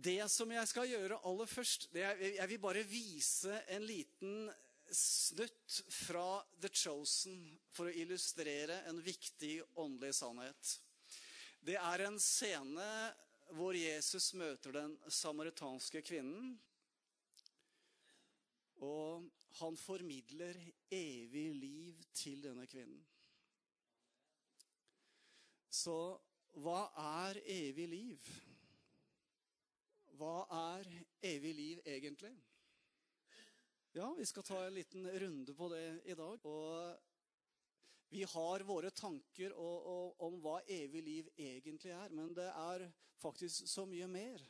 Det som jeg skal gjøre aller først, det er Jeg vil bare vise en liten snutt fra The Chosen for å illustrere en viktig åndelig sannhet. Det er en scene hvor Jesus møter den samaritanske kvinnen. Og han formidler evig liv til denne kvinnen. Så hva er evig liv? Hva er evig liv egentlig? Ja, vi skal ta en liten runde på det i dag. Og vi har våre tanker og, og, om hva evig liv egentlig er. Men det er faktisk så mye mer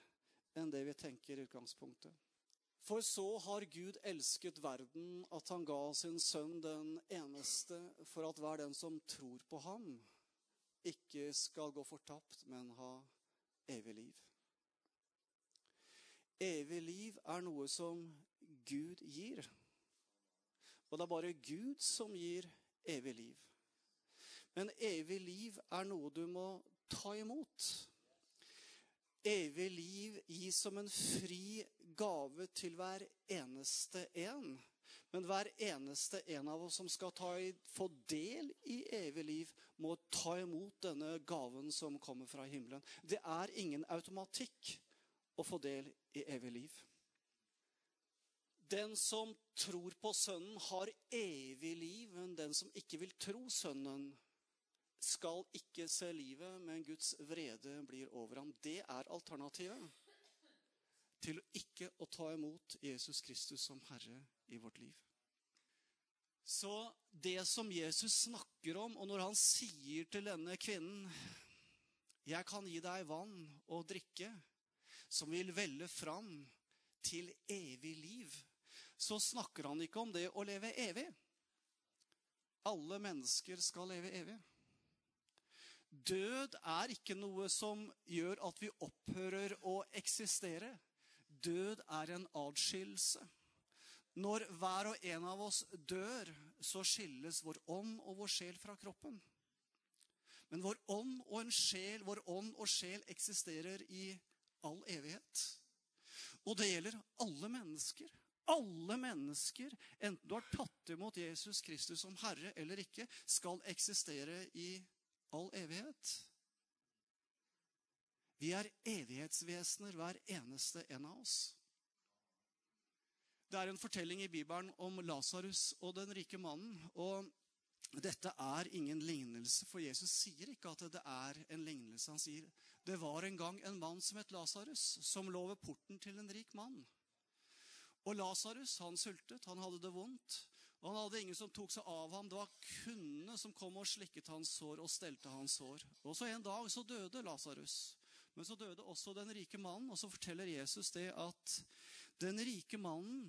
enn det vi tenker i utgangspunktet. For så har Gud elsket verden at han ga sin sønn den eneste, for at hver den som tror på ham, ikke skal gå fortapt, men ha evig liv. Evig liv er noe som Gud gir. Og det er bare Gud som gir evig liv. Men evig liv er noe du må ta imot. Evig liv gis som en fri gave til hver eneste en. Men hver eneste en av oss som skal i, få del i evig liv, må ta imot denne gaven som kommer fra himmelen. Det er ingen automatikk å få del i evig liv. Den som tror på Sønnen, har evig liv, men den som ikke vil tro Sønnen, skal ikke se livet, men Guds vrede blir over ham. Det er alternativet til ikke å ta imot Jesus Kristus som Herre i vårt liv. Så det som Jesus snakker om, og når han sier til denne kvinnen 'Jeg kan gi deg vann og drikke som vil velle fram til evig liv', så snakker han ikke om det å leve evig. Alle mennesker skal leve evig. Død er ikke noe som gjør at vi opphører å eksistere. Død er en adskillelse. Når hver og en av oss dør, så skilles vår ånd og vår sjel fra kroppen. Men vår ånd og en sjel, vår ånd og sjel eksisterer i all evighet. Og det gjelder alle mennesker. Alle mennesker, enten du har tatt imot Jesus Kristus som Herre eller ikke, skal eksistere i all evighet. Vi er evighetsvesener, hver eneste en av oss. Det er en fortelling i Bibelen om Lasarus og den rike mannen. og Dette er ingen lignelse, for Jesus sier ikke at det er en lignelse. Han sier det var en gang en mann som het Lasarus, som lå ved porten til en rik mann. Og Lasarus han sultet, han hadde det vondt. Og han hadde ingen som tok seg av ham. Det var kundene som kom og slikket hans sår og stelte hans sår. Og så En dag så døde Lasarus. Men så døde også den rike mannen, og så forteller Jesus det at den rike mannen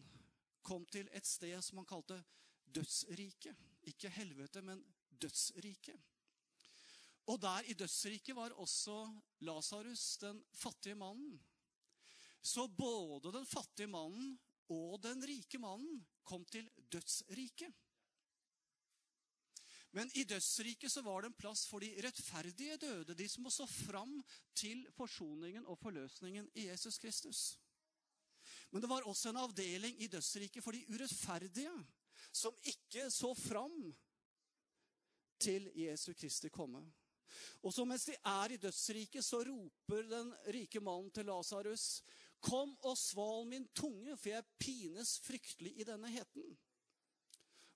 kom til et sted som han kalte dødsriket. Ikke helvete, men dødsriket. Og der i dødsriket var også Lasarus, den fattige mannen. Så både den fattige mannen og den rike mannen kom til dødsriket. Men i dødsriket så var det en plass for de rettferdige døde, de som så fram til forsoningen og forløsningen i Jesus Kristus. Men det var også en avdeling i dødsriket for de urettferdige, som ikke så fram til Jesu Kristi komme. Og så mens de er i dødsriket, så roper den rike mannen til Lasarus, Kom og sval min tunge, for jeg pines fryktelig i denne heten.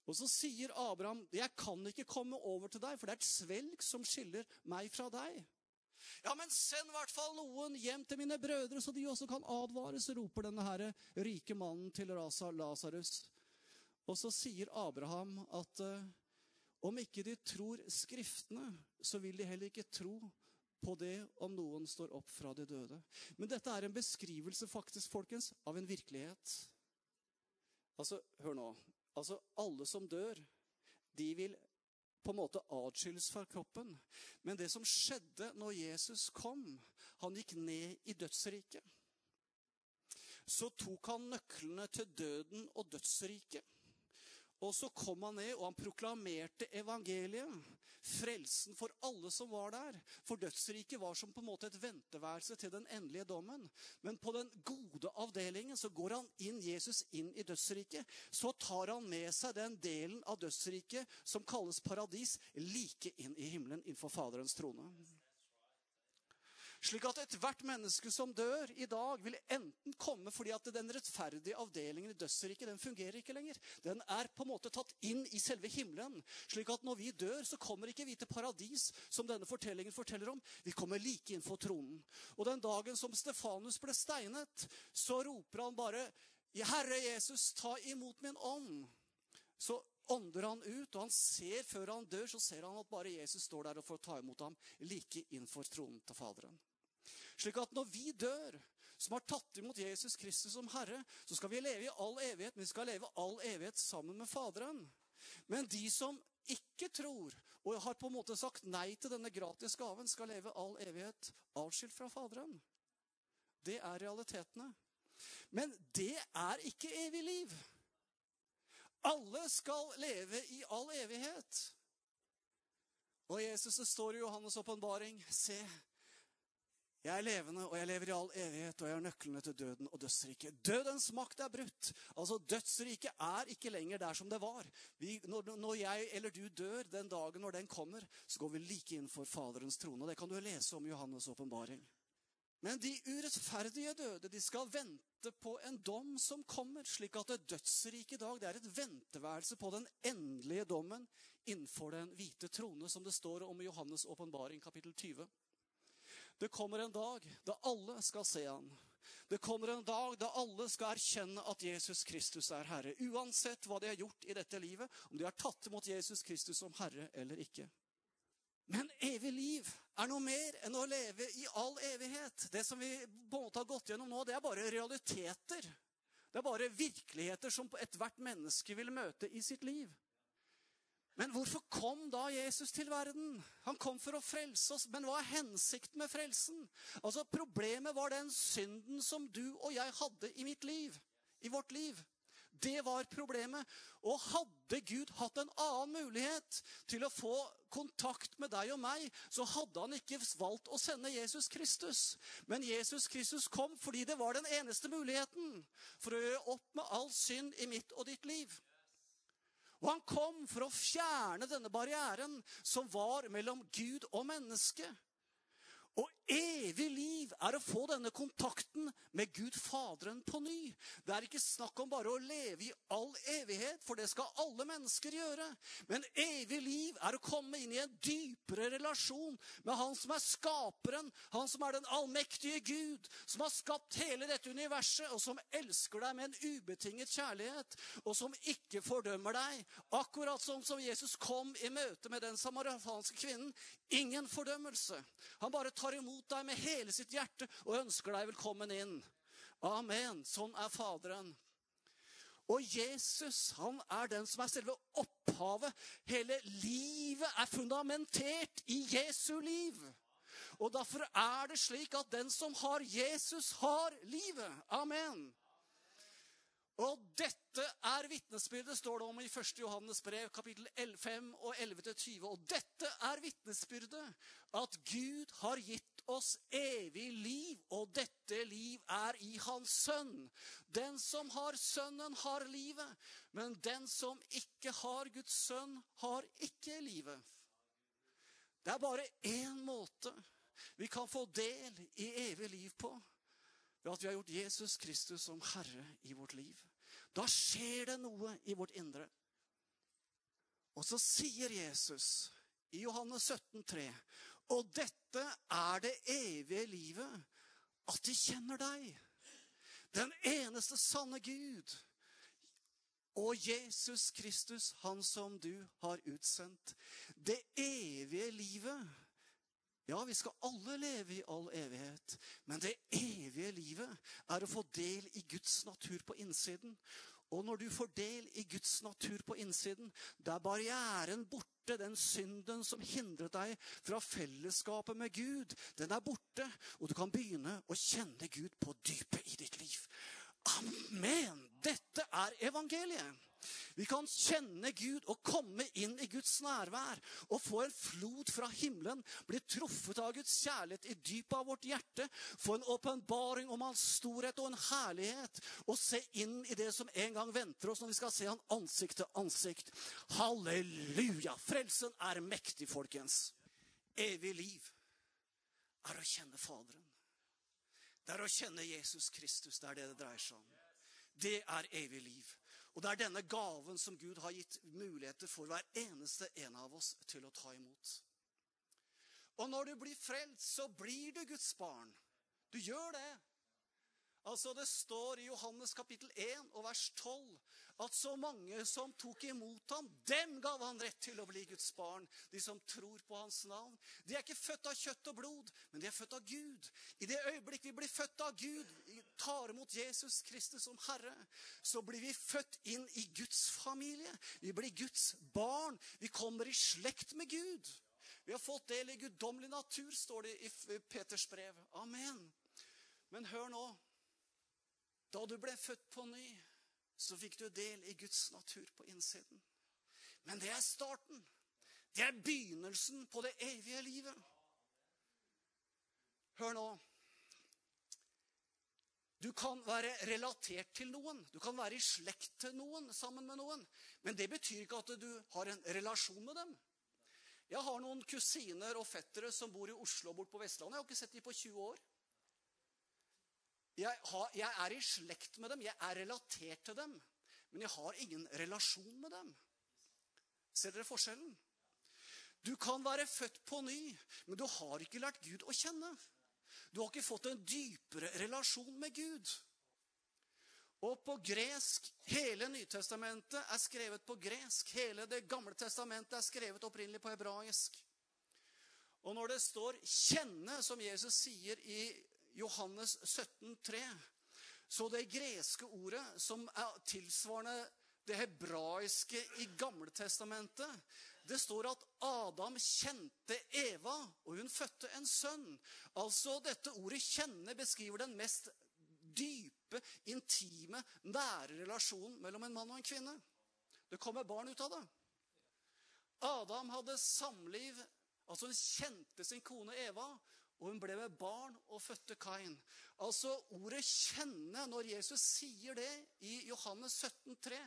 Og så sier Abraham, 'Jeg kan ikke komme over til deg, for det er et svelg som skiller meg fra deg.' 'Ja, men send i hvert fall noen hjem til mine brødre, så de også kan advares', roper denne her rike mannen til Lasarus. Og så sier Abraham at uh, om ikke de tror Skriftene, så vil de heller ikke tro på det om noen står opp fra de døde. Men dette er en beskrivelse faktisk, folkens, av en virkelighet. Altså, hør nå. Altså, alle som dør, de vil på en måte atskilles fra kroppen. Men det som skjedde når Jesus kom Han gikk ned i dødsriket. Så tok han nøklene til døden og dødsriket. Og så kom han ned, og han proklamerte evangeliet. Frelsen for alle som var der. For dødsriket var som på en måte et venteværelse til den endelige dommen. Men på den gode avdelingen så går han inn, Jesus inn i dødsriket. Så tar han med seg den delen av dødsriket som kalles paradis, like inn i himmelen innenfor Faderens trone. Slik at ethvert menneske som dør i dag, vil enten komme fordi at den rettferdige avdelingen i dødsriket den fungerer ikke lenger. Den er på en måte tatt inn i selve himmelen. Slik at når vi dør, så kommer ikke vi til paradis, som denne fortellingen forteller om. Vi kommer like innenfor tronen. Og den dagen som Stefanus ble steinet, så roper han bare Herre Jesus, ta imot min ånd. Så ånder han ut, og han ser før han dør, så ser han at bare Jesus står der og får ta imot ham like innenfor tronen til Faderen. Slik at når vi dør, som har tatt imot Jesus Kristus som Herre, så skal vi leve i all evighet, men vi skal leve all evighet sammen med Faderen. Men de som ikke tror, og har på en måte sagt nei til denne gratis gaven, skal leve all evighet avskilt fra Faderen. Det er realitetene. Men det er ikke evig liv. Alle skal leve i all evighet. Og Jesus, det står i Johannes' åpenbaring, se, jeg er levende, og jeg lever i all evighet, og jeg har nøklene til døden og dødsriket. Dødens makt er brutt. Altså, Dødsriket er ikke lenger der som det var. Vi, når, når, jeg eller du dør den dagen når den kommer, så går vi like inn for Faderens trone. Det kan du lese om i Johannes' åpenbaring. Men de urettferdige døde de skal vente på en dom som kommer, slik at det dødsrike i dag det er et venteværelse på den endelige dommen innenfor den hvite trone, som det står om i Johannes' åpenbaring, kapittel 20. Det kommer en dag da alle skal se han. Det kommer en dag da alle skal erkjenne at Jesus Kristus er Herre. Uansett hva de har gjort i dette livet, om de har tatt imot Jesus Kristus som Herre eller ikke. Men evig liv er noe mer enn å leve i all evighet. Det som vi på en måte har gått gjennom nå, det er bare realiteter. Det er bare virkeligheter som ethvert menneske vil møte i sitt liv. Men hvorfor kom da Jesus til verden? Han kom for å frelse oss. Men hva er hensikten med frelsen? Altså, Problemet var den synden som du og jeg hadde i mitt liv. I vårt liv. Det var problemet. Og hadde Gud hatt en annen mulighet til å få kontakt med deg og meg, så hadde han ikke valgt å sende Jesus Kristus. Men Jesus Kristus kom fordi det var den eneste muligheten for å gjøre opp med all synd i mitt og ditt liv. Og han kom for å fjerne denne barrieren som var mellom Gud og menneske. Og evig liv er å få denne kontakten med Gud Faderen på ny. Det er ikke snakk om bare å leve i all evighet, for det skal alle mennesker gjøre. Men evig liv er å komme inn i en dypere relasjon med Han som er skaperen, Han som er den allmektige Gud, som har skapt hele dette universet, og som elsker deg med en ubetinget kjærlighet, og som ikke fordømmer deg. Akkurat sånn som Jesus kom i møte med den samaritanske kvinnen. Ingen fordømmelse. Han bare tar imot deg med hele sitt hjerte og ønsker deg velkommen inn. Amen. Sånn er Faderen. Og Jesus han er den som er selve opphavet. Hele livet er fundamentert i Jesu liv. Og derfor er det slik at den som har Jesus, har livet. Amen. Og dette er vitnesbyrdet, står det om i 1. Johannes brev, kapittel 5 og 11-20. Og dette er vitnesbyrdet, at Gud har gitt oss evig liv, og dette liv er i Hans Sønn. Den som har Sønnen, har livet, men den som ikke har Guds sønn, har ikke livet. Det er bare én måte vi kan få del i evig liv på ved at vi har gjort Jesus Kristus som Herre i vårt liv. Da skjer det noe i vårt indre. Og så sier Jesus i Johannes 17, 3, og dette er det evige livet, at de kjenner deg, den eneste sanne Gud, og Jesus Kristus, han som du har utsendt. Det evige livet ja, vi skal alle leve i all evighet, men det evige livet er å få del i Guds natur på innsiden. Og når du får del i Guds natur på innsiden, da er barrieren borte, den synden som hindret deg fra fellesskapet med Gud, den er borte, og du kan begynne å kjenne Gud på dypet i ditt liv. Amen! Dette er evangeliet. Vi kan kjenne Gud og komme inn i Guds nærvær og få en flod fra himmelen, bli truffet av Guds kjærlighet i dypet av vårt hjerte, få en åpenbaring om hans storhet og en herlighet, og se inn i det som en gang venter oss når vi skal se han ansikt til ansikt. Halleluja! Frelsen er mektig, folkens. Evig liv er å kjenne Faderen. Det er å kjenne Jesus Kristus. Det er det det dreier seg om. Det er evig liv. Og det er denne gaven som Gud har gitt muligheter for hver eneste en av oss til å ta imot. Og når du blir frelst, så blir du Guds barn. Du gjør det. Altså Det står i Johannes kapittel 1 og vers 12 at så mange som tok imot ham, dem gav han rett til å bli Guds barn. De som tror på hans navn. De er ikke født av kjøtt og blod, men de er født av Gud. I det øyeblikk vi blir født av Gud, tar imot Jesus Kristus som Herre, så blir vi født inn i Guds familie. Vi blir Guds barn. Vi kommer i slekt med Gud. Vi har fått del i guddommelig natur, står det i Peters brev. Amen. Men hør nå. Da du ble født på ny, så fikk du del i Guds natur på innsiden. Men det er starten. Det er begynnelsen på det evige livet. Hør nå. Du kan være relatert til noen. Du kan være i slekt til noen, sammen med noen. Men det betyr ikke at du har en relasjon med dem. Jeg har noen kusiner og fettere som bor i Oslo bort på Vestlandet. Jeg har ikke sett dem på 20 år. Jeg, har, jeg, er i slekt med dem, jeg er relatert til dem. Men jeg har ingen relasjon med dem. Ser dere forskjellen? Du kan være født på ny, men du har ikke lært Gud å kjenne. Du har ikke fått en dypere relasjon med Gud. Og på gresk Hele Nytestamentet er skrevet på gresk. Hele Det gamle testamentet er skrevet opprinnelig på hebraisk. Og når det står 'kjenne', som Jesus sier i Johannes 17, 3. Så det greske ordet, som er tilsvarende det hebraiske i Gamletestamentet, det står at Adam kjente Eva, og hun fødte en sønn. Altså, dette ordet 'kjenne' beskriver den mest dype, intime, nære relasjonen mellom en mann og en kvinne. Det kommer barn ut av det. Adam hadde samliv, altså hun kjente sin kone Eva, og hun ble med barn og fødte Kain. Altså ordet 'kjenne', når Jesus sier det i Johannes 17, 3,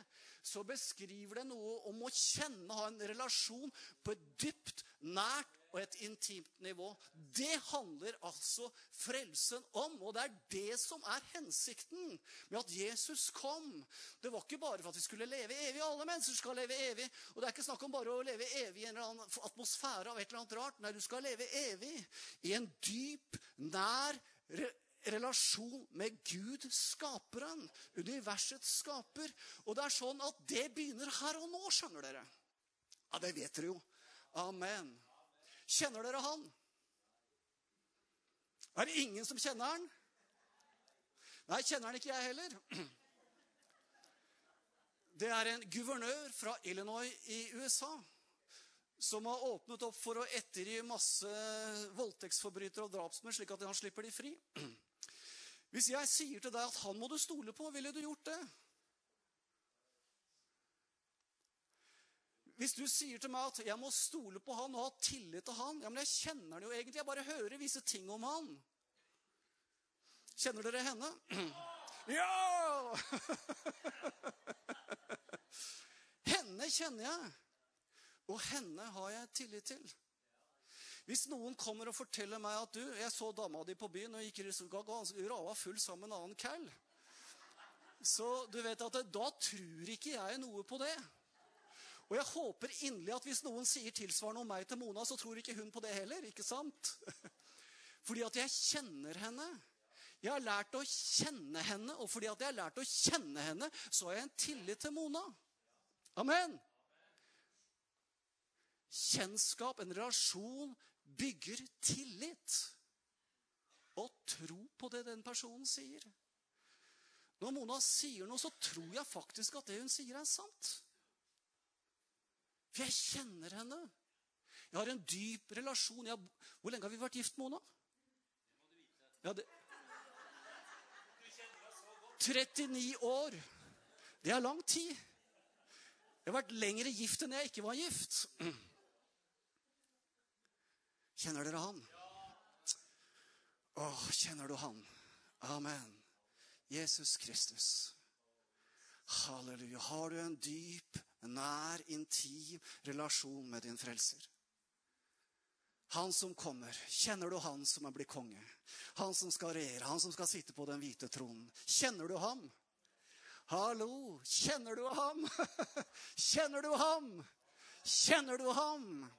så beskriver det noe om å kjenne, ha en relasjon på et dypt, nært og et intimt nivå. Det handler altså frelsen om, og det er det som er hensikten med at Jesus kom. Det var ikke bare for at vi skulle leve evig. Alle mennesker skal leve evig. Og det er ikke snakk om bare å leve evig i en eller annen atmosfære av et eller annet rart. Nei, du skal leve evig i en dyp, nær relasjon med Gud, skaperen. Universets skaper. Og det er sånn at det begynner her og nå, skjønner dere. Ja, det vet dere jo. Amen. Kjenner dere han? Er det ingen som kjenner han? Nei, kjenner han ikke jeg heller. Det er en guvernør fra Illinois i USA som har åpnet opp for å ettergi masse voldtektsforbrytere og drapsmenn, slik at han slipper de fri. Hvis jeg sier til deg at han må du stole på, ville du gjort det? Hvis du sier til meg at jeg må stole på han og ha tillit til han Ja, men jeg kjenner han jo egentlig. Jeg bare hører visse ting om han. Kjenner dere henne? Ja! Henne kjenner jeg. Og henne har jeg tillit til. Hvis noen kommer og forteller meg at du, jeg så dama di på byen og gikk rava full sammen med en annen cal, så du vet at da tror ikke jeg noe på det. Og jeg håper inderlig at hvis noen sier tilsvarende om meg til Mona, så tror ikke hun på det heller. ikke sant? Fordi at jeg kjenner henne. Jeg har lært å kjenne henne, og fordi at jeg har lært å kjenne henne, så har jeg en tillit til Mona. Amen. Kjennskap, en relasjon, bygger tillit. Og tro på det den personen sier. Når Mona sier noe, så tror jeg faktisk at det hun sier, er sant. For jeg kjenner henne. Jeg har en dyp relasjon. Jeg, hvor lenge har vi vært gift, Mona? Ja, det, 39 år. Det er lang tid. Jeg har vært lengre gift enn jeg ikke var gift. Kjenner dere han? Å, kjenner du han? Amen. Jesus Kristus. Halleluja. Har du en dyp, nær, intim relasjon med din frelser? Han som kommer. Kjenner du han som er blitt konge? Han som skal regjere, han som skal sitte på den hvite tronen. Kjenner du ham? Hallo, kjenner du ham? Kjenner du ham? Kjenner du ham?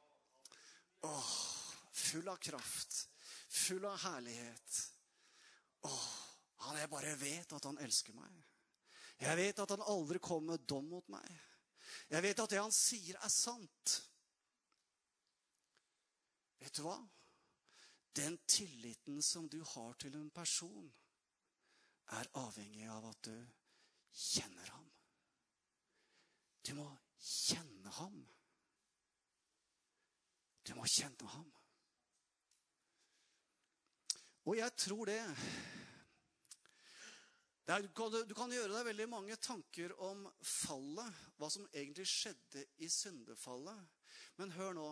Åh, full av kraft, full av herlighet. Åh, han jeg bare vet at han elsker meg. Jeg vet at han aldri kommer med dom mot meg. Jeg vet at det han sier, er sant. Vet du hva? Den tilliten som du har til en person, er avhengig av at du kjenner ham. Du må kjenne ham. Du må kjenne ham. Og jeg tror det, Du kan gjøre deg veldig mange tanker om fallet, hva som egentlig skjedde i syndefallet. Men hør nå.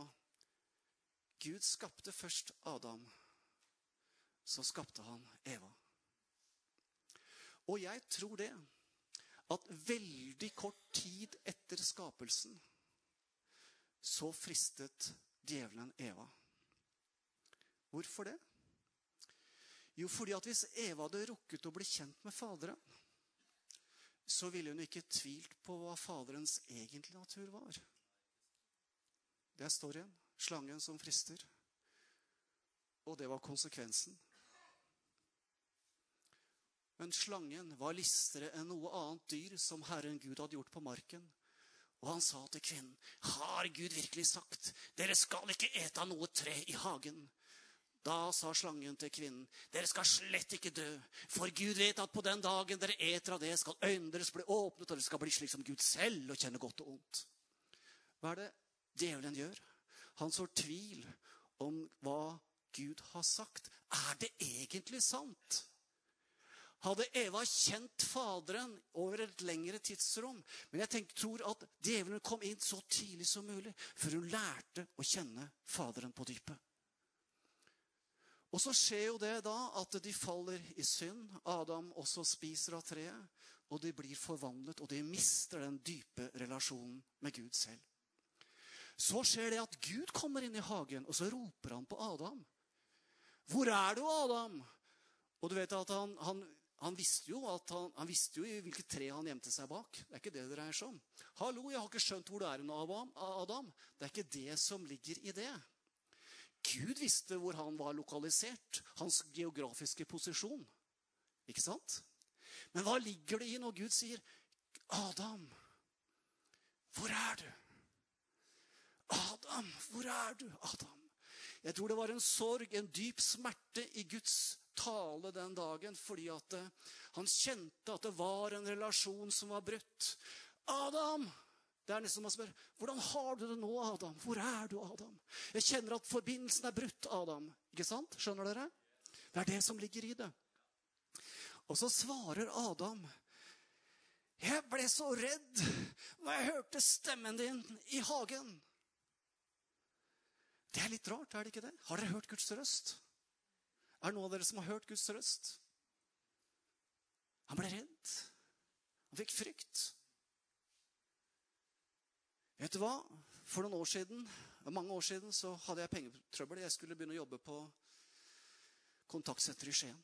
Gud skapte først Adam. Så skapte han Eva. Og jeg tror det at veldig kort tid etter skapelsen så fristet djevelen Eva. Hvorfor det? Jo, fordi at hvis Eva hadde rukket å bli kjent med Faderen, så ville hun ikke tvilt på hva Faderens egentlige natur var. Det står igjen slangen som frister. Og det var konsekvensen. Men slangen var listere enn noe annet dyr som Herren Gud hadde gjort på marken. Og han sa til kvinnen, 'Har Gud virkelig sagt:" 'Dere skal ikke ete av noe tre i hagen.' Da sa slangen til kvinnen, 'Dere skal slett ikke dø, for Gud vet at på den dagen dere eter av det, skal øynene deres bli åpnet, og dere skal bli slik som Gud selv og kjenne godt og ondt.' Hva er det djevelen gjør? Han sår tvil om hva Gud har sagt. Er det egentlig sant? Hadde Eva kjent Faderen over et lengre tidsrom Men jeg tenker, tror at djevelen kom inn så tidlig som mulig, før hun lærte å kjenne Faderen på dypet. Og så skjer jo det da at de faller i synd. Adam også spiser av treet. Og de blir forvandlet, og de mister den dype relasjonen med Gud selv. Så skjer det at Gud kommer inn i hagen, og så roper han på Adam. 'Hvor er du, Adam?' Og du vet at han, han, han visste jo at han, han visste jo i hvilket tre han gjemte seg bak. Det er ikke det det dreier seg om. 'Hallo, jeg har ikke skjønt hvor du er Adam.' Det er ikke det som ligger i det. Gud visste hvor han var lokalisert. Hans geografiske posisjon. Ikke sant? Men hva ligger det i når Gud sier, 'Adam, hvor er du?' Adam, hvor er du, Adam? Jeg tror det var en sorg, en dyp smerte i Guds tale den dagen, fordi at eh, han kjente at det var en relasjon som var brutt. Adam! Det er nesten som å spørre hvordan har du det nå, Adam? Hvor er du, Adam? Jeg kjenner at forbindelsen er brutt, Adam. Ikke sant? Skjønner dere? Det er det som ligger i det. Og så svarer Adam. Jeg ble så redd når jeg hørte stemmen din i hagen. Det er litt rart, er det ikke det? Har dere hørt Guds røst? Er det noen av dere som har hørt Guds røst? Han ble redd. Han fikk frykt. Vet du hva? For noen år siden, mange år siden så hadde jeg pengetrøbbel. Jeg skulle begynne å jobbe på kontaktsenteret i Skien.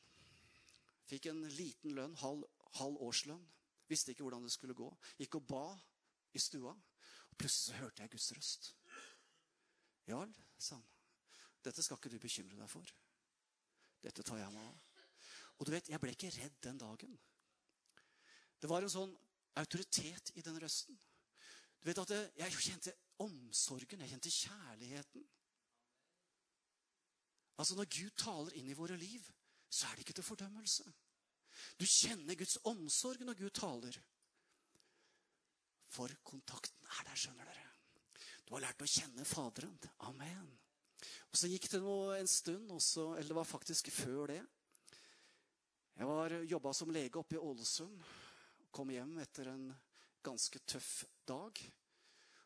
Fikk en liten lønn, halv, halv årslønn. Visste ikke hvordan det skulle gå. Gikk og ba i stua. Og plutselig så hørte jeg Guds røst. Jarl, sa han. Dette skal ikke du bekymre deg for. Dette tar jeg meg av. Og du vet, jeg ble ikke redd den dagen. Det var en sånn autoritet i den røsten. Du vet at Jeg kjente omsorgen, jeg kjente kjærligheten. Altså Når Gud taler inn i våre liv, så er det ikke til fordømmelse. Du kjenner Guds omsorg når Gud taler. For kontakten er der, skjønner dere. Du har lært å kjenne Faderen. Amen. Og Så gikk det noe, en stund, også, eller det var faktisk før det. Jeg jobba som lege oppe i Ålesund. Kom hjem etter en ganske tøff dag.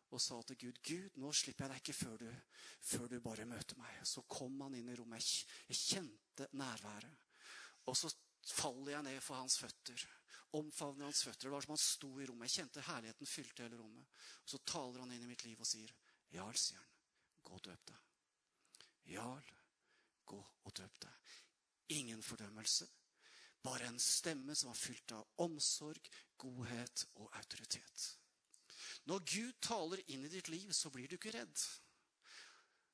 og sa til Gud Gud, nå slipper jeg deg ikke før du, før du bare møter meg. Så kom han inn i rommet. Jeg kjente nærværet. Og så faller jeg ned for hans føtter. Omfavner hans føtter. Det var som han sto i rommet. Jeg kjente herligheten fylte hele rommet. Og så taler han inn i mitt liv og sier, Jarl, sier han, gå og døp deg. Jarl, gå og døp deg. Ingen fordømmelse. Bare en stemme som var fylt av omsorg, godhet og autoritet. Når Gud taler inn i ditt liv, så blir du ikke redd.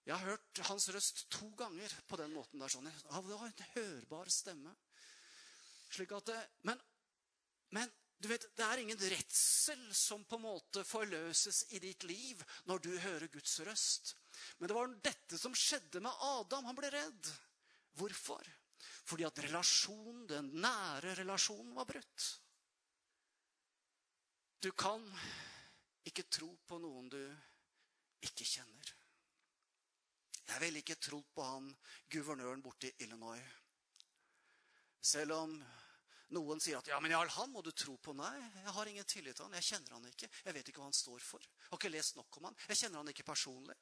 Jeg har hørt hans røst to ganger på den måten. der sånn. Det var en hørbar stemme. Slik at, men, men du vet, det er ingen redsel som på en måte forløses i ditt liv når du hører Guds røst. Men det var dette som skjedde med Adam. Han ble redd. Hvorfor? Fordi at relasjonen, den nære relasjonen var brutt. Du kan ikke tro på noen du ikke kjenner. Jeg ville ikke trodd på han guvernøren borte i Illinois. Selv om noen sier at ja, men Jarl, han må du tro på. Nei, jeg har ingen tillit til han. Jeg kjenner han ikke. Jeg vet ikke hva han står for. Jeg har ikke lest nok om han. Jeg kjenner han ikke personlig.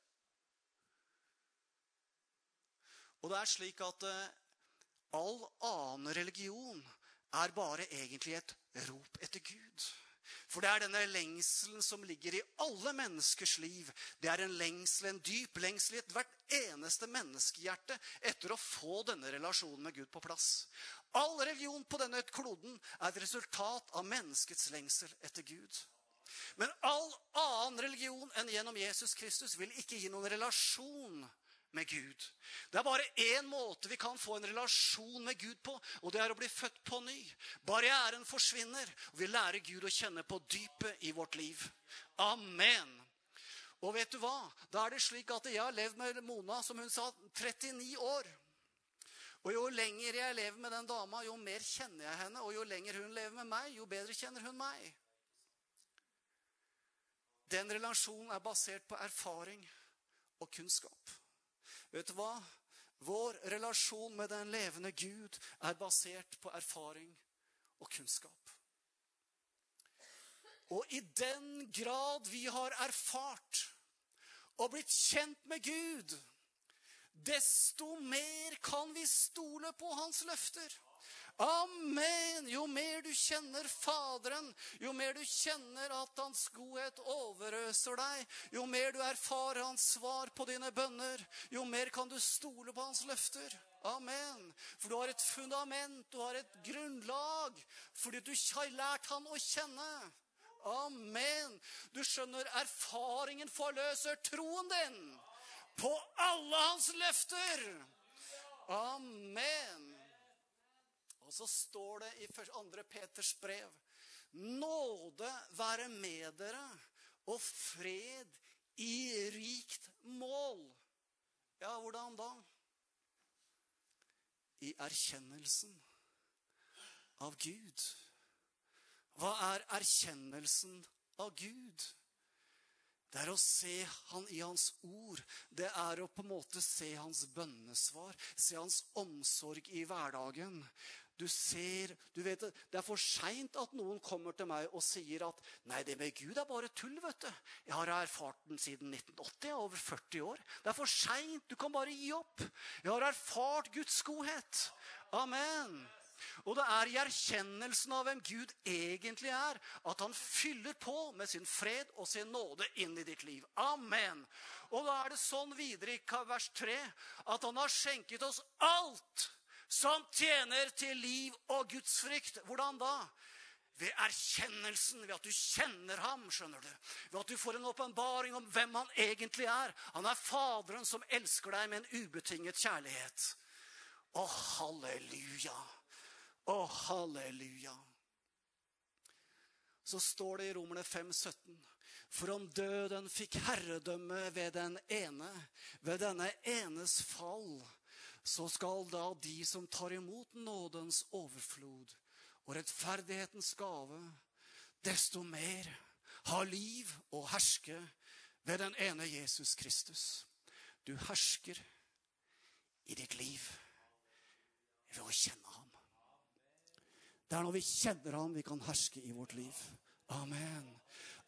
Og det er slik at uh, all annen religion er bare egentlig et rop etter Gud. For det er denne lengselen som ligger i alle menneskers liv. Det er en lengsel, en dyp lengsel i ethvert eneste menneskehjerte etter å få denne relasjonen med Gud på plass. All religion på denne kloden er et resultat av menneskets lengsel etter Gud. Men all annen religion enn gjennom Jesus Kristus vil ikke gi noen relasjon med Gud. Det er bare én måte vi kan få en relasjon med Gud på, og det er å bli født på ny. Barrieren forsvinner, og vi lærer Gud å kjenne på dypet i vårt liv. Amen. Og vet du hva? Da er det slik at jeg har levd med Mona, som hun sa, 39 år. Og jo lenger jeg lever med den dama, jo mer kjenner jeg henne. Og jo lenger hun lever med meg, jo bedre kjenner hun meg. Den relasjonen er basert på erfaring og kunnskap. Vet du hva? Vår relasjon med den levende Gud er basert på erfaring og kunnskap. Og i den grad vi har erfart og blitt kjent med Gud, desto mer kan vi stole på hans løfter. Amen! Jo mer du kjenner Faderen, jo mer du kjenner at Hans godhet overøser deg, jo mer du erfarer Hans svar på dine bønner, jo mer kan du stole på Hans løfter. Amen. For du har et fundament, du har et grunnlag, fordi du har lært Han å kjenne. Amen. Du skjønner, erfaringen forløser troen din på alle hans løfter. Amen. Og så står det i 2. Peters brev Nåde være med dere og fred i rikt mål. Ja, hvordan da? I erkjennelsen av Gud. Hva er erkjennelsen av Gud? Det er å se han i hans ord. Det er å på en måte se hans bønnesvar. Se hans omsorg i hverdagen. Du ser du vet, Det er for seint at noen kommer til meg og sier at 'Nei, det med Gud er bare tull', vet du. Jeg har erfart den siden 1980. Jeg er over 40 år. Det er for seint. Du kan bare gi opp. Jeg har erfart Guds godhet. Amen. Og det er i erkjennelsen av hvem Gud egentlig er, at han fyller på med sin fred og sin nåde inn i ditt liv. Amen. Og da er det sånn videre i vers 3 at han har skjenket oss alt som tjener til liv og Guds frykt. Hvordan da? Ved erkjennelsen, ved at du kjenner ham, skjønner du. Ved at du får en åpenbaring om hvem han egentlig er. Han er Faderen som elsker deg med en ubetinget kjærlighet. Å, halleluja. Å, halleluja. Så står det i Romerne 5, 17. For om døden fikk herredømme ved den ene, ved denne enes fall, så skal da de som tar imot nådens overflod og rettferdighetens gave, desto mer ha liv og herske ved den ene Jesus Kristus. Du hersker i ditt liv ved å kjenne ham. Det er når vi kjenner ham, vi kan herske i vårt liv. Amen.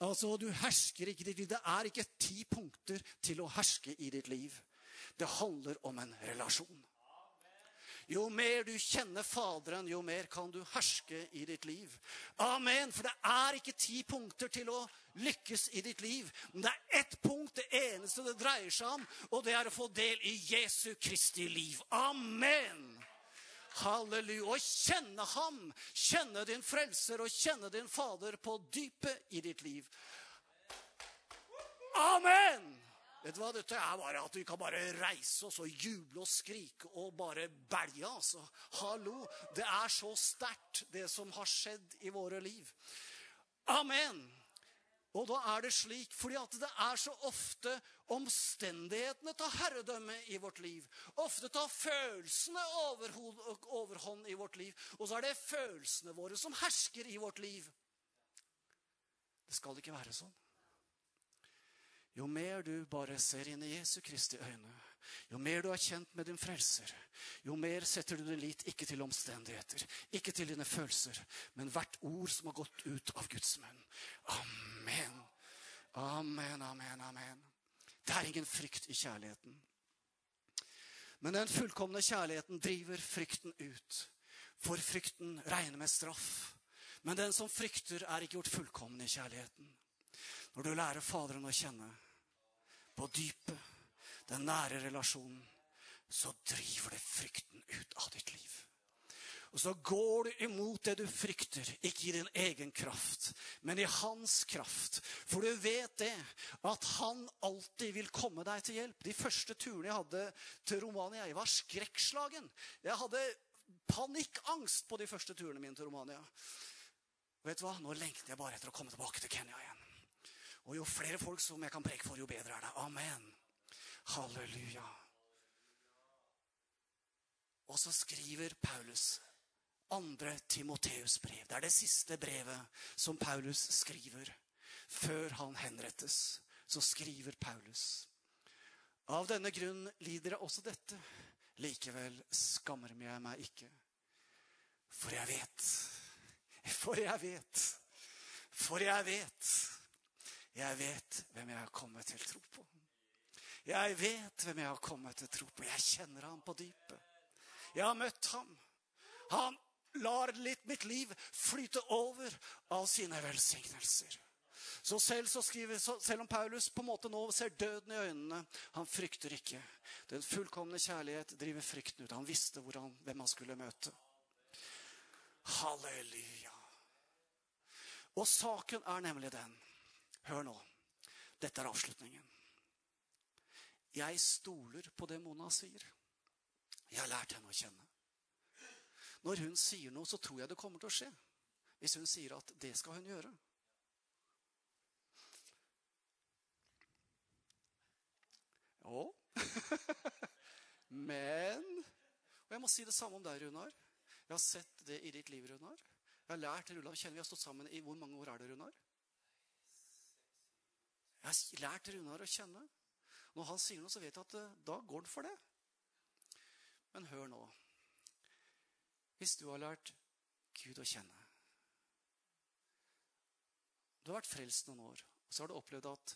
Altså, du hersker ikke i ditt liv. Det er ikke ti punkter til å herske i ditt liv. Det handler om en relasjon. Jo mer du kjenner Faderen, jo mer kan du herske i ditt liv. Amen. For det er ikke ti punkter til å lykkes i ditt liv. Men det er ett punkt, det eneste det dreier seg om, og det er å få del i Jesu Kristi liv. Amen. Halleluja. Og kjenne ham, kjenne din frelser og kjenne din Fader på dypet i ditt liv. Amen! Vet du hva, Dette er bare at vi kan bare reise oss og juble og skrike og bare belge. altså. Hallo! Det er så sterkt, det som har skjedd i våre liv. Amen! Og da er det slik fordi at det er så ofte omstendighetene tar herredømme i vårt liv. Ofte tar følelsene overhånd i vårt liv. Og så er det følelsene våre som hersker i vårt liv. Det skal ikke være sånn. Jo mer du bare ser inn i Jesu Kristi øyne, jo mer du er kjent med din frelser, jo mer setter du din lit ikke til omstendigheter, ikke til dine følelser, men hvert ord som har gått ut av Guds munn. Amen. Amen, amen, amen. Det er ingen frykt i kjærligheten. Men den fullkomne kjærligheten driver frykten ut. For frykten regner med straff. Men den som frykter, er ikke gjort fullkommen i kjærligheten. Når du lærer Faderen å kjenne på dypet, den nære relasjonen, så driver det frykten ut av ditt liv. Og så går du imot det du frykter, ikke i din egen kraft, men i hans kraft. For du vet det, at han alltid vil komme deg til hjelp. De første turene jeg hadde til Romania, jeg var skrekkslagen. Jeg hadde panikkangst på de første turene mine til Romania. Vet du hva? Nå lengter jeg bare etter å komme tilbake til Kenya igjen. Og jo flere folk som jeg kan preke for, jo bedre er det. Amen. Halleluja. Og så skriver Paulus andre Timoteus brev. Det er det siste brevet som Paulus skriver før han henrettes. Så skriver Paulus. Av denne grunn lider jeg også dette. Likevel skammer jeg meg ikke. For jeg vet. For jeg vet. For jeg vet jeg vet hvem jeg har kommet til tro på. Jeg vet hvem jeg har kommet til tro på. Jeg kjenner ham på dypet. Jeg har møtt ham. Han lar litt mitt liv flyte over av sine velsignelser. Så selv, så skriver, selv om Paulus på en måte nå ser døden i øynene, han frykter ikke. Den fullkomne kjærlighet driver frykten ut. Han visste han, hvem han skulle møte. Halleluja. Og saken er nemlig den Hør nå. Dette er avslutningen. Jeg stoler på det Mona sier. Jeg har lært henne å kjenne. Når hun sier noe, så tror jeg det kommer til å skje. Hvis hun sier at det skal hun gjøre. Ja Men Og jeg må si det samme om deg, Runar. Jeg har sett det i ditt liv, Runar. Jeg har lært Runar å kjenne. Vi har stått sammen i hvor mange år er det, Runar? Jeg har lært Runar å kjenne. Når han sier noe, så vet jeg at eh, da går det for det. Men hør nå. Hvis du har lært Gud å kjenne Du har vært frelst noen år, og så har du opplevd at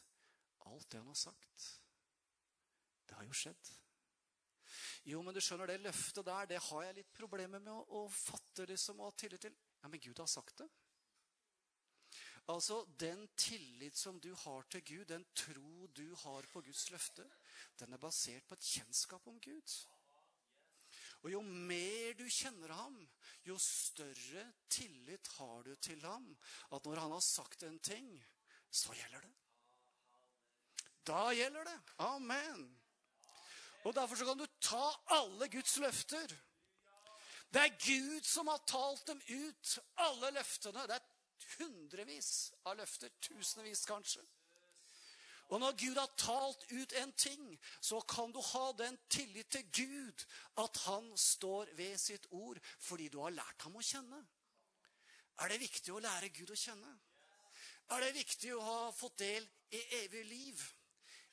alt det han har sagt, det har jo skjedd. Jo, men du skjønner, det løftet der, det har jeg litt problemer med å, å fatte liksom, og ha tillit til. Ja, men Gud har sagt det. Altså, Den tillit som du har til Gud, den tro du har på Guds løfte, den er basert på et kjennskap om Gud. Og Jo mer du kjenner ham, jo større tillit har du til ham. At når han har sagt en ting, så gjelder det. Da gjelder det. Amen. Og Derfor så kan du ta alle Guds løfter. Det er Gud som har talt dem ut, alle løftene. Det er hundrevis av løfter. Tusenvis, kanskje. Og når Gud har talt ut en ting, så kan du ha den tillit til Gud at han står ved sitt ord fordi du har lært ham å kjenne. Er det viktig å lære Gud å kjenne? Er det viktig å ha fått del i evig liv?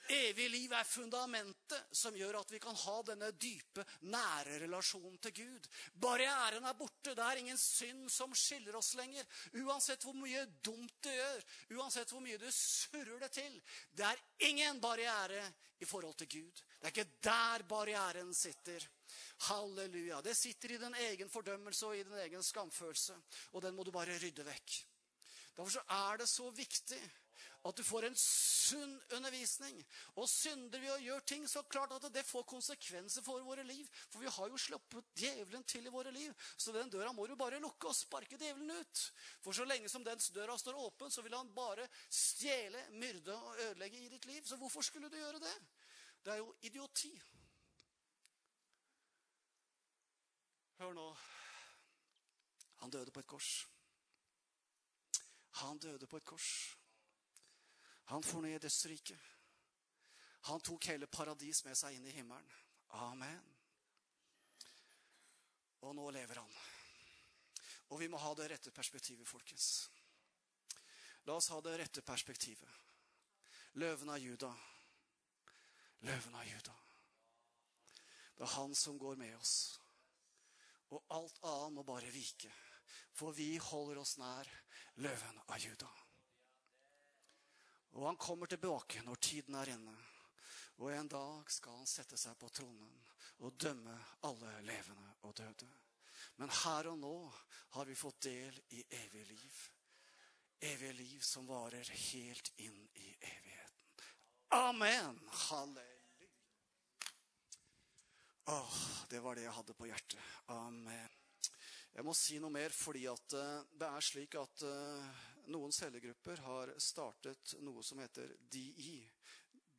Evig liv er fundamentet som gjør at vi kan ha denne dype, nære relasjonen til Gud. Barrieren er borte. Det er ingen synd som skiller oss lenger. Uansett hvor mye dumt du gjør, uansett hvor mye du surrer det til. Det er ingen barriere i forhold til Gud. Det er ikke der barrieren sitter. Halleluja. Det sitter i din egen fordømmelse og i din egen skamfølelse. Og den må du bare rydde vekk. Derfor er det så viktig at du får en sunn undervisning. Og synder vi og gjør ting, så klart at det får konsekvenser for våre liv. For vi har jo sluppet djevelen til i våre liv. Så den døra må du bare lukke og sparke djevelen ut. For så lenge som den døra står åpen, så vil han bare stjele, myrde og ødelegge i ditt liv. Så hvorfor skulle du gjøre det? Det er jo idioti. Hør nå. Han døde på et kors. Han døde på et kors. Han for ned i dødsriket. Han tok hele paradis med seg inn i himmelen. Amen. Og nå lever han. Og vi må ha det rette perspektivet, folkens. La oss ha det rette perspektivet. Løven av Juda. Løven av Juda. Det er han som går med oss. Og alt annet må bare vike. For vi holder oss nær løven av Juda. Og han kommer tilbake når tiden er inne. Og en dag skal han sette seg på tronen og dømme alle levende og døde. Men her og nå har vi fått del i evig liv. Evig liv som varer helt inn i evigheten. Amen! Halleluja. Åh, det var det jeg hadde på hjertet. Amen. Jeg må si noe mer fordi at uh, det er slik at uh, noen cellegrupper har startet noe som heter DE.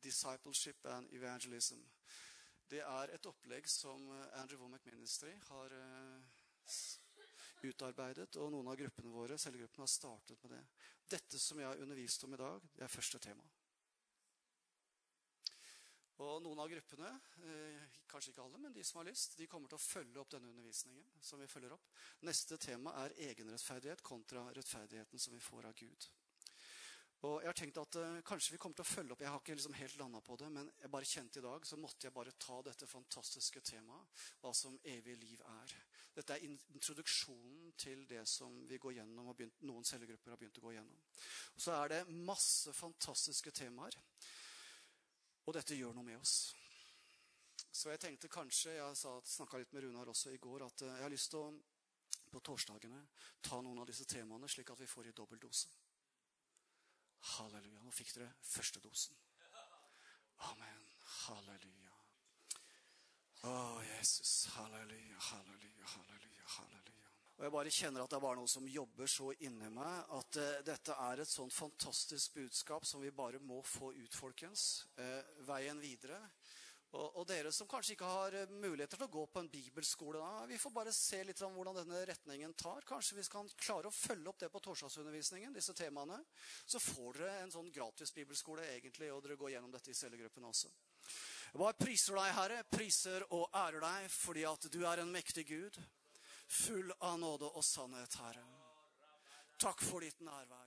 Discipleship and Evangelism. Det er et opplegg som Andrew Womack Ministry har uh, utarbeidet, og noen av gruppene våre, cellegruppene, har startet med det. Dette som jeg har undervist om i dag, det er første tema. Og noen av gruppene, eh, kanskje ikke alle, men de som har lyst, de kommer til å følge opp denne undervisningen. som vi følger opp. Neste tema er egenrettferdighet kontra rettferdigheten som vi får av Gud. Og jeg har tenkt at uh, Kanskje vi kommer til å følge opp Jeg har ikke liksom helt landa på det, men jeg bare kjente i dag så måtte jeg bare ta dette fantastiske temaet, hva som evig liv er. Dette er introduksjonen til det som vi går gjennom, og begynt, noen cellegrupper har begynt å gå gjennom. Og så er det masse fantastiske temaer. Og dette gjør noe med oss. Så jeg tenkte kanskje Jeg snakka litt med Runar også i går at eh, jeg har lyst til å på torsdagene ta noen av disse temaene, slik at vi får i dobbel dose. Halleluja. Nå fikk dere første dosen. Amen. Halleluja. Å, Jesus. Halleluja, halleluja, halleluja. halleluja. Og jeg bare kjenner at det er bare noe som jobber så inni meg at uh, dette er et sånt fantastisk budskap som vi bare må få ut, folkens. Uh, veien videre. Og, og, dere som kanskje ikke har uh, muligheter til å gå på en bibelskole, da, vi får bare se litt om hvordan denne retningen tar. Kanskje vi kan klare å følge opp det på torsdagsundervisningen, disse temaene. Så får dere en sånn gratis bibelskole, egentlig, og dere går gjennom dette i cellegruppen også. Jeg bare priser deg, Herre, priser og ærer deg fordi at du er en mektig Gud full av nåde og sannhet, Herre. Takk for ditt nærvær.